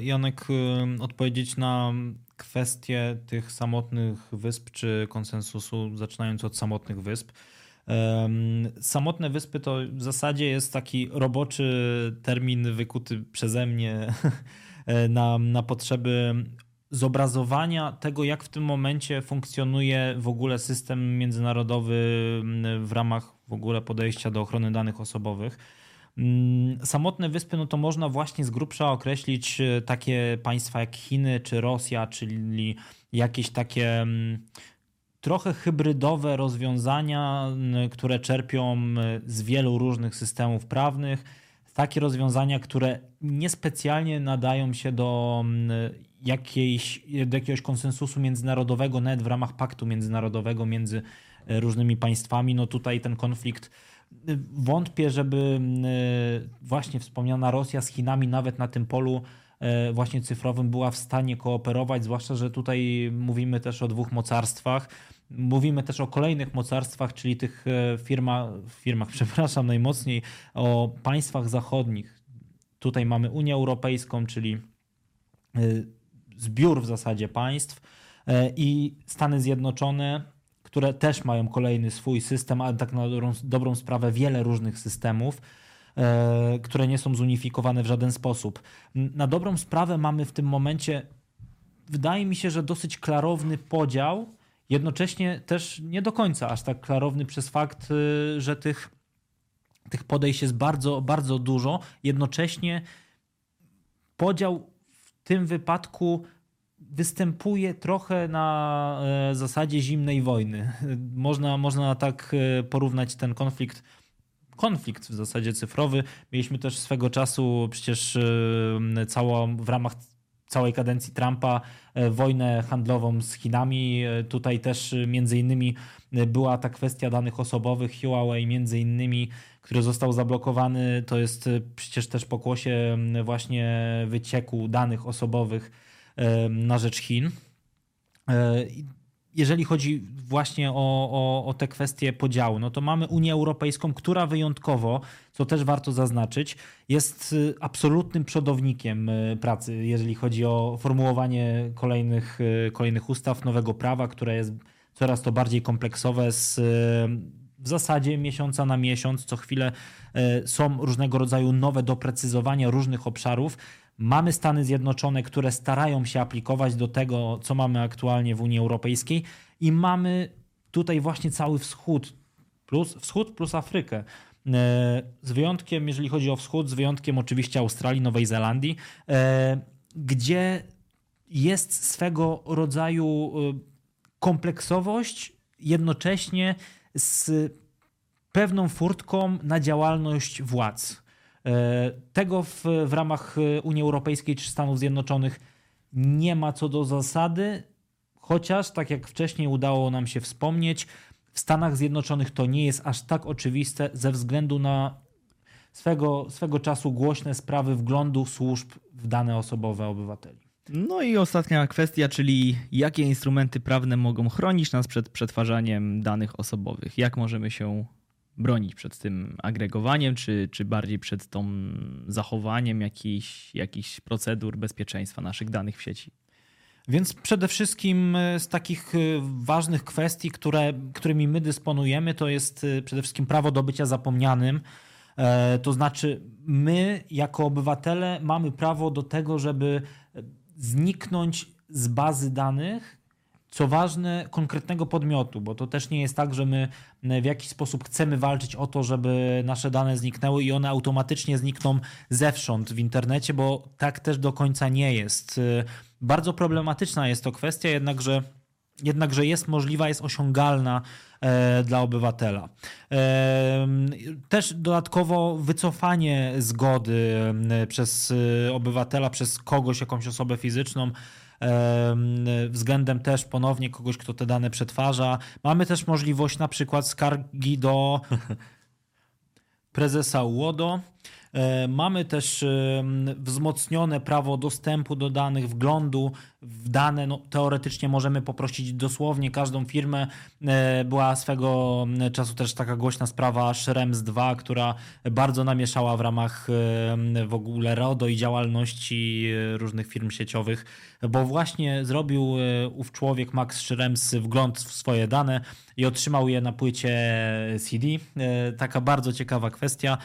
Janek, y, odpowiedzieć na kwestię tych samotnych wysp czy konsensusu, zaczynając od samotnych wysp. Samotne wyspy to w zasadzie jest taki roboczy termin wykuty przeze mnie [LAUGHS] na, na potrzeby zobrazowania tego, jak w tym momencie funkcjonuje w ogóle system międzynarodowy mm, w ramach w ogóle podejścia do ochrony danych osobowych. Mm, samotne wyspy, no to można właśnie z grubsza określić e, takie państwa jak Chiny czy Rosja, czyli jakieś takie mm, trochę hybrydowe rozwiązania, które czerpią z wielu różnych systemów prawnych. Takie rozwiązania, które niespecjalnie nadają się do jakiejś, jakiegoś konsensusu międzynarodowego, nawet w ramach paktu międzynarodowego między e, różnymi państwami. No tutaj ten konflikt e, wątpię, żeby e, właśnie wspomniana Rosja z Chinami nawet na tym polu właśnie cyfrowym była w stanie kooperować, zwłaszcza, że tutaj mówimy też o dwóch mocarstwach. Mówimy też o kolejnych mocarstwach, czyli tych firma, firmach, [LAUGHS] przepraszam, najmocniej o państwach zachodnich. Tutaj mamy Unię Europejską, czyli zbiór w zasadzie państw e, i Stany Zjednoczone, które też mają kolejny swój system, ale tak na dobrą, dobrą sprawę wiele różnych systemów, e, które nie są zunifikowane w żaden sposób. Na dobrą sprawę mamy w tym momencie, wydaje mi się, że dosyć klarowny podział, jednocześnie też nie do końca aż tak klarowny przez fakt, e, że tych, tych podejść jest bardzo, bardzo dużo. Jednocześnie podział tym wypadku występuje trochę na e, zasadzie zimnej wojny. [LAUGHS] Można, można tak e, porównać ten konflikt konflikt w zasadzie cyfrowy. Mieliśmy też swego czasu przecież e, całą, w ramach całej kadencji Trumpa wojnę handlową z Chinami. Tutaj też między innymi była ta kwestia danych osobowych Huawei między innymi, który został zablokowany. To jest przecież też pokłosie właśnie wycieku danych osobowych na rzecz Chin. Jeżeli chodzi właśnie o, o, o te kwestie podziału, no to mamy Unię Europejską, która wyjątkowo, co też warto zaznaczyć, jest y, absolutnym przodownikiem y, pracy, jeżeli chodzi o formułowanie kolejnych, y, kolejnych ustaw, nowego prawa, które jest coraz to bardziej kompleksowe z w zasadzie miesiąca na miesiąc, co chwilę są różnego rodzaju nowe doprecyzowania różnych obszarów. Mamy Stany Zjednoczone, które starają się aplikować do tego, co mamy aktualnie w Unii Europejskiej, i mamy tutaj właśnie cały wschód, plus wschód plus Afrykę. E, z wyjątkiem, jeżeli chodzi o wschód, z wyjątkiem oczywiście Australii, Nowej Zelandii, e, gdzie jest swego rodzaju e, kompleksowość, jednocześnie z pewną furtką na działalność władz. E, tego w, w ramach e, Unii Europejskiej czy Stanów Zjednoczonych nie ma co do zasady, chociaż, tak jak wcześniej udało nam się wspomnieć, w Stanach Zjednoczonych to nie jest aż tak oczywiste ze względu na swego, swego czasu głośne sprawy wglądu służb w dane osobowe obywateli. No i ostatnia kwestia, czyli jakie instrumenty prawne mogą chronić nas przed przetwarzaniem danych osobowych? Jak możemy się bronić przed tym agregowaniem, czy, czy bardziej przed tą zachowaniem jakichś, jakichś procedur bezpieczeństwa naszych danych w sieci? Więc przede wszystkim e, z takich e, ważnych kwestii, które, którymi my dysponujemy, to jest e, przede wszystkim prawo do bycia zapomnianym. To znaczy, my jako obywatele mamy prawo do tego, żeby zniknąć z bazy danych co ważne, konkretnego podmiotu, bo to też nie jest tak, że my w jakiś sposób chcemy walczyć o to, żeby nasze dane zniknęły i one automatycznie znikną zewsząd w internecie, bo tak też do końca nie jest. Bardzo problematyczna jest to kwestia, jednakże jednakże jest możliwa, jest osiągalna e, dla obywatela. E, też dodatkowo wycofanie zgody e, przez obywatela, przez kogoś, jakąś osobę fizyczną, względem też ponownie kogoś, kto te dane przetwarza. Mamy też możliwość na przykład skargi do [LAUGHS] prezesa UODO. E, mamy też wzmocnione prawo dostępu do danych, wglądu w dane. No, teoretycznie możemy poprosić dosłownie każdą firmę. E, była swego czasu też taka głośna sprawa Schrems 2, która bardzo namieszała w ramach w ogóle RODO i działalności e, różnych firm sieciowych, bo właśnie zrobił ów człowiek, Max Schrems, wgląd w swoje dane i otrzymał je na płycie CD. Taka bardzo ciekawa kwestia.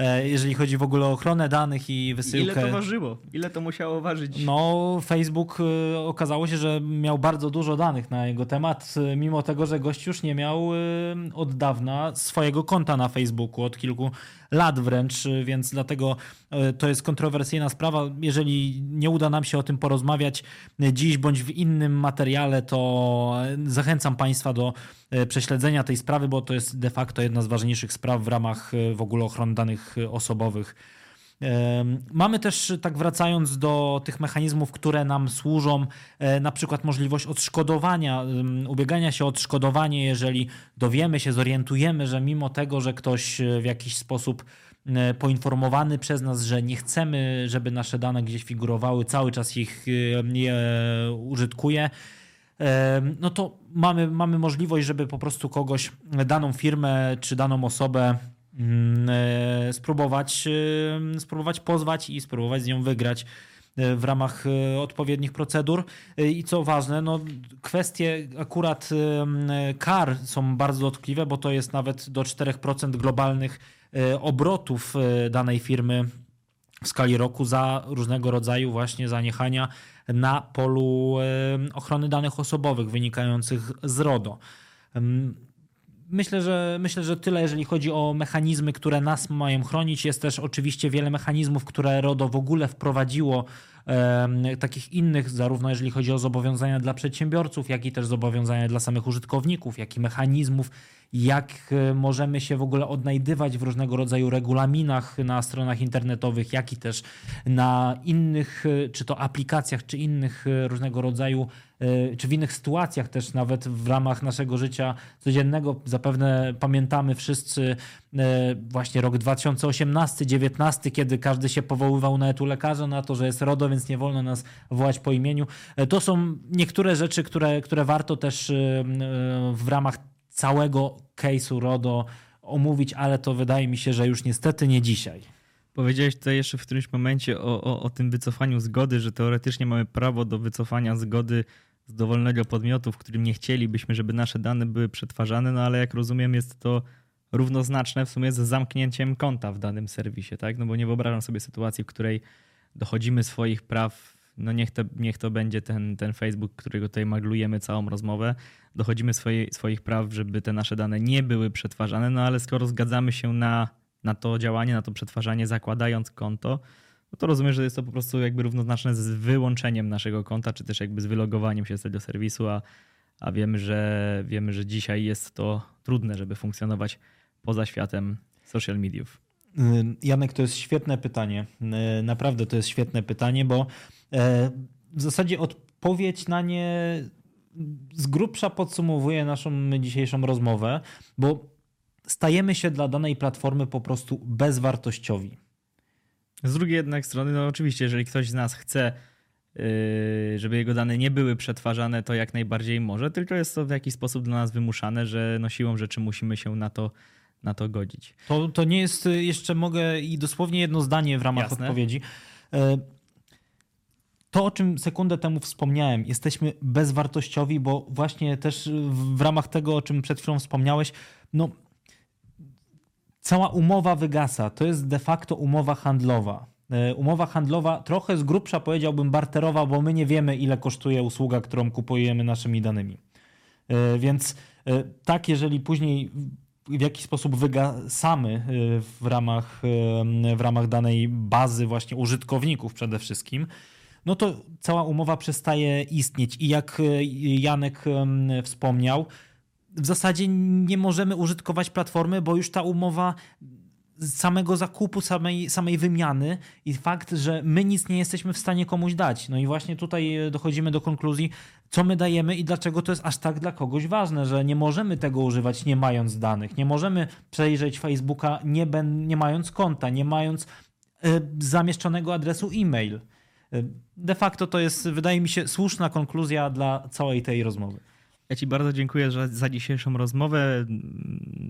E, jeżeli chodzi w ogóle o ochronę danych i wysyłkę. Ile to ważyło? Ile to musiało ważyć? No, Facebook e, okazało się, że miał bardzo dużo danych na jego temat, e, mimo tego, że gość już nie miał od dawna swojego konta na Facebooku, od kilku lat wręcz, więc dlatego to jest kontrowersyjna sprawa. Jeżeli nie uda nam się o tym porozmawiać dziś bądź w innym materiale, to zachęcam Państwa do E, prześledzenia tej sprawy, bo to jest de facto jedna z ważniejszych spraw w ramach e, w ogóle ochrony danych e, osobowych. Mamy też, tak wracając do tych mechanizmów, które nam służą, na przykład możliwość odszkodowania, ubiegania się o odszkodowanie, jeżeli dowiemy się, zorientujemy, że mimo tego, że ktoś w jakiś sposób poinformowany przez nas, że nie chcemy, żeby nasze dane gdzieś figurowały, cały czas ich je użytkuje, no to mamy, mamy możliwość, żeby po prostu kogoś, daną firmę czy daną osobę e, spróbować, spróbować pozwać i spróbować z nią wygrać e, w ramach e, odpowiednich procedur. I co ważne, no, kwestie akurat kar są bardzo dotkliwe, bo to jest nawet do 4% globalnych obrotów danej firmy w skali roku za różnego rodzaju właśnie zaniechania na polu ochrony danych osobowych wynikających z RODO. Myślę że, myślę, że tyle, jeżeli chodzi o mechanizmy, które nas mają chronić. Jest też oczywiście wiele mechanizmów, które RODO w ogóle wprowadziło, takich innych, zarówno jeżeli chodzi o zobowiązania dla przedsiębiorców, jak i też zobowiązania dla samych użytkowników, jak i mechanizmów jak e, możemy się w ogóle odnajdywać w różnego rodzaju regulaminach na stronach internetowych, jak i też na innych, e, czy to aplikacjach, czy innych e, różnego rodzaju, czy w innych sytuacjach też nawet w ramach naszego życia codziennego. Zapewne pamiętamy wszyscy właśnie rok 2018-19, kiedy każdy się powoływał nawet u lekarza na to, że jest RODO, więc nie wolno nas wołać po imieniu. To są niektóre rzeczy, które, które warto też w ramach całego case'u RODO omówić, ale to wydaje mi się, że już niestety nie dzisiaj. Powiedziałeś tutaj jeszcze w którymś momencie o, o, o tym wycofaniu zgody, że teoretycznie mamy prawo do wycofania zgody z dowolnego podmiotu, w którym nie chcielibyśmy, żeby nasze dane były przetwarzane, no ale jak rozumiem jest to równoznaczne w sumie z zamknięciem konta w danym serwisie, tak? No bo nie wyobrażam sobie sytuacji, w której dochodzimy swoich praw no niech to, niech to będzie ten, ten Facebook, którego tutaj maglujemy całą rozmowę. Dochodzimy swoje, swoich praw, żeby te nasze dane nie były przetwarzane, no ale skoro zgadzamy się na, na to działanie, na to przetwarzanie, zakładając konto, no to rozumiem, że jest to po prostu jakby równoznaczne z wyłączeniem naszego konta, czy też jakby z wylogowaniem się z tego serwisu, a, a wiemy, że, wiemy, że dzisiaj jest to trudne, żeby funkcjonować poza światem social mediów. Janek, to jest świetne pytanie. Naprawdę to jest świetne pytanie, bo E, w zasadzie odpowiedź na nie z grubsza podsumowuje naszą dzisiejszą rozmowę, bo stajemy się dla danej platformy po prostu bezwartościowi. Z drugiej jednak strony, no oczywiście, jeżeli ktoś z nas chce, yy, żeby jego dane nie były przetwarzane, to jak najbardziej może, tylko jest to w jakiś sposób dla nas wymuszane, że no siłą rzeczy musimy się na to, na to godzić. To, to nie jest, jeszcze mogę i dosłownie jedno zdanie w ramach Jasne. odpowiedzi. E, to, o czym sekundę temu wspomniałem, jesteśmy bezwartościowi, bo właśnie też w ramach tego, o czym przed chwilą wspomniałeś, no cała umowa wygasa. To jest de facto umowa handlowa. e, umowa handlowa trochę z grubsza powiedziałbym barterowa, bo my nie wiemy ile kosztuje usługa, którą kupujemy naszymi danymi. E, więc tak, jeżeli później w jakiś sposób wygasamy e, w ramach, e, w ramach danej bazy właśnie użytkowników przede wszystkim, no to cała umowa przestaje istnieć. I jak e, Janek wspomniał, w zasadzie nie możemy użytkować platformy, bo już ta umowa samego zakupu, samej, samej wymiany i fakt, że my nic nie jesteśmy w stanie komuś dać. No i właśnie tutaj e, dochodzimy do konkluzji, co my dajemy i dlaczego to jest aż tak dla kogoś ważne, że nie możemy tego używać nie mając danych, nie możemy przejrzeć Facebooka nie, ben, nie mając konta, nie mając e, zamieszczonego adresu e-mail. E, De facto to jest, wydaje mi się, słuszna konkluzja dla całej tej rozmowy. Ja Ci bardzo dziękuję za, dzisiejszą rozmowę.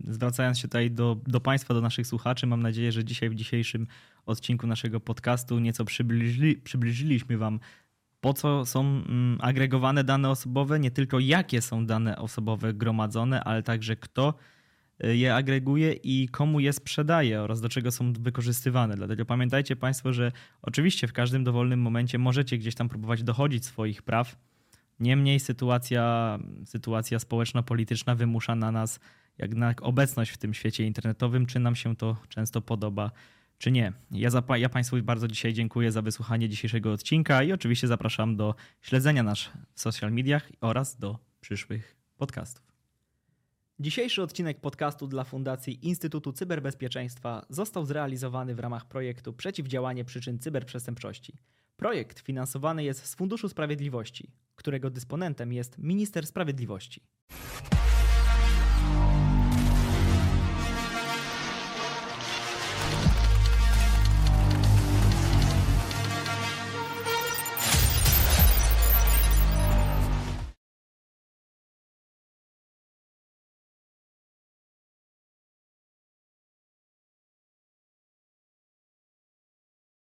Zwracając się tutaj do, do Państwa, do naszych słuchaczy, mam nadzieję, że dzisiaj w dzisiejszym odcinku naszego podcastu nieco przybliżyli, przybliżyliśmy Wam, po co są mm, agregowane dane osobowe, nie tylko jakie są dane osobowe gromadzone, ale także kto y, je agreguje i komu je sprzedaje oraz do czego są wykorzystywane. Dlatego pamiętajcie Państwo, że oczywiście w każdym dowolnym momencie możecie gdzieś tam próbować dochodzić swoich praw. Niemniej sytuacja, sytuacja społeczno-polityczna wymusza na nas jednak obecność w tym świecie internetowym, czy nam się to często podoba, czy nie. Ja, za, ja Państwu bardzo dzisiaj dziękuję za wysłuchanie dzisiejszego odcinka i oczywiście zapraszam do śledzenia nas w social mediach oraz do przyszłych podcastów. Dzisiejszy odcinek podcastu dla Fundacji Instytutu Cyberbezpieczeństwa został zrealizowany w ramach projektu Przeciwdziałanie przyczyn cyberprzestępczości. Projekt finansowany jest z Funduszu Sprawiedliwości, którego dysponentem jest Minister Sprawiedliwości.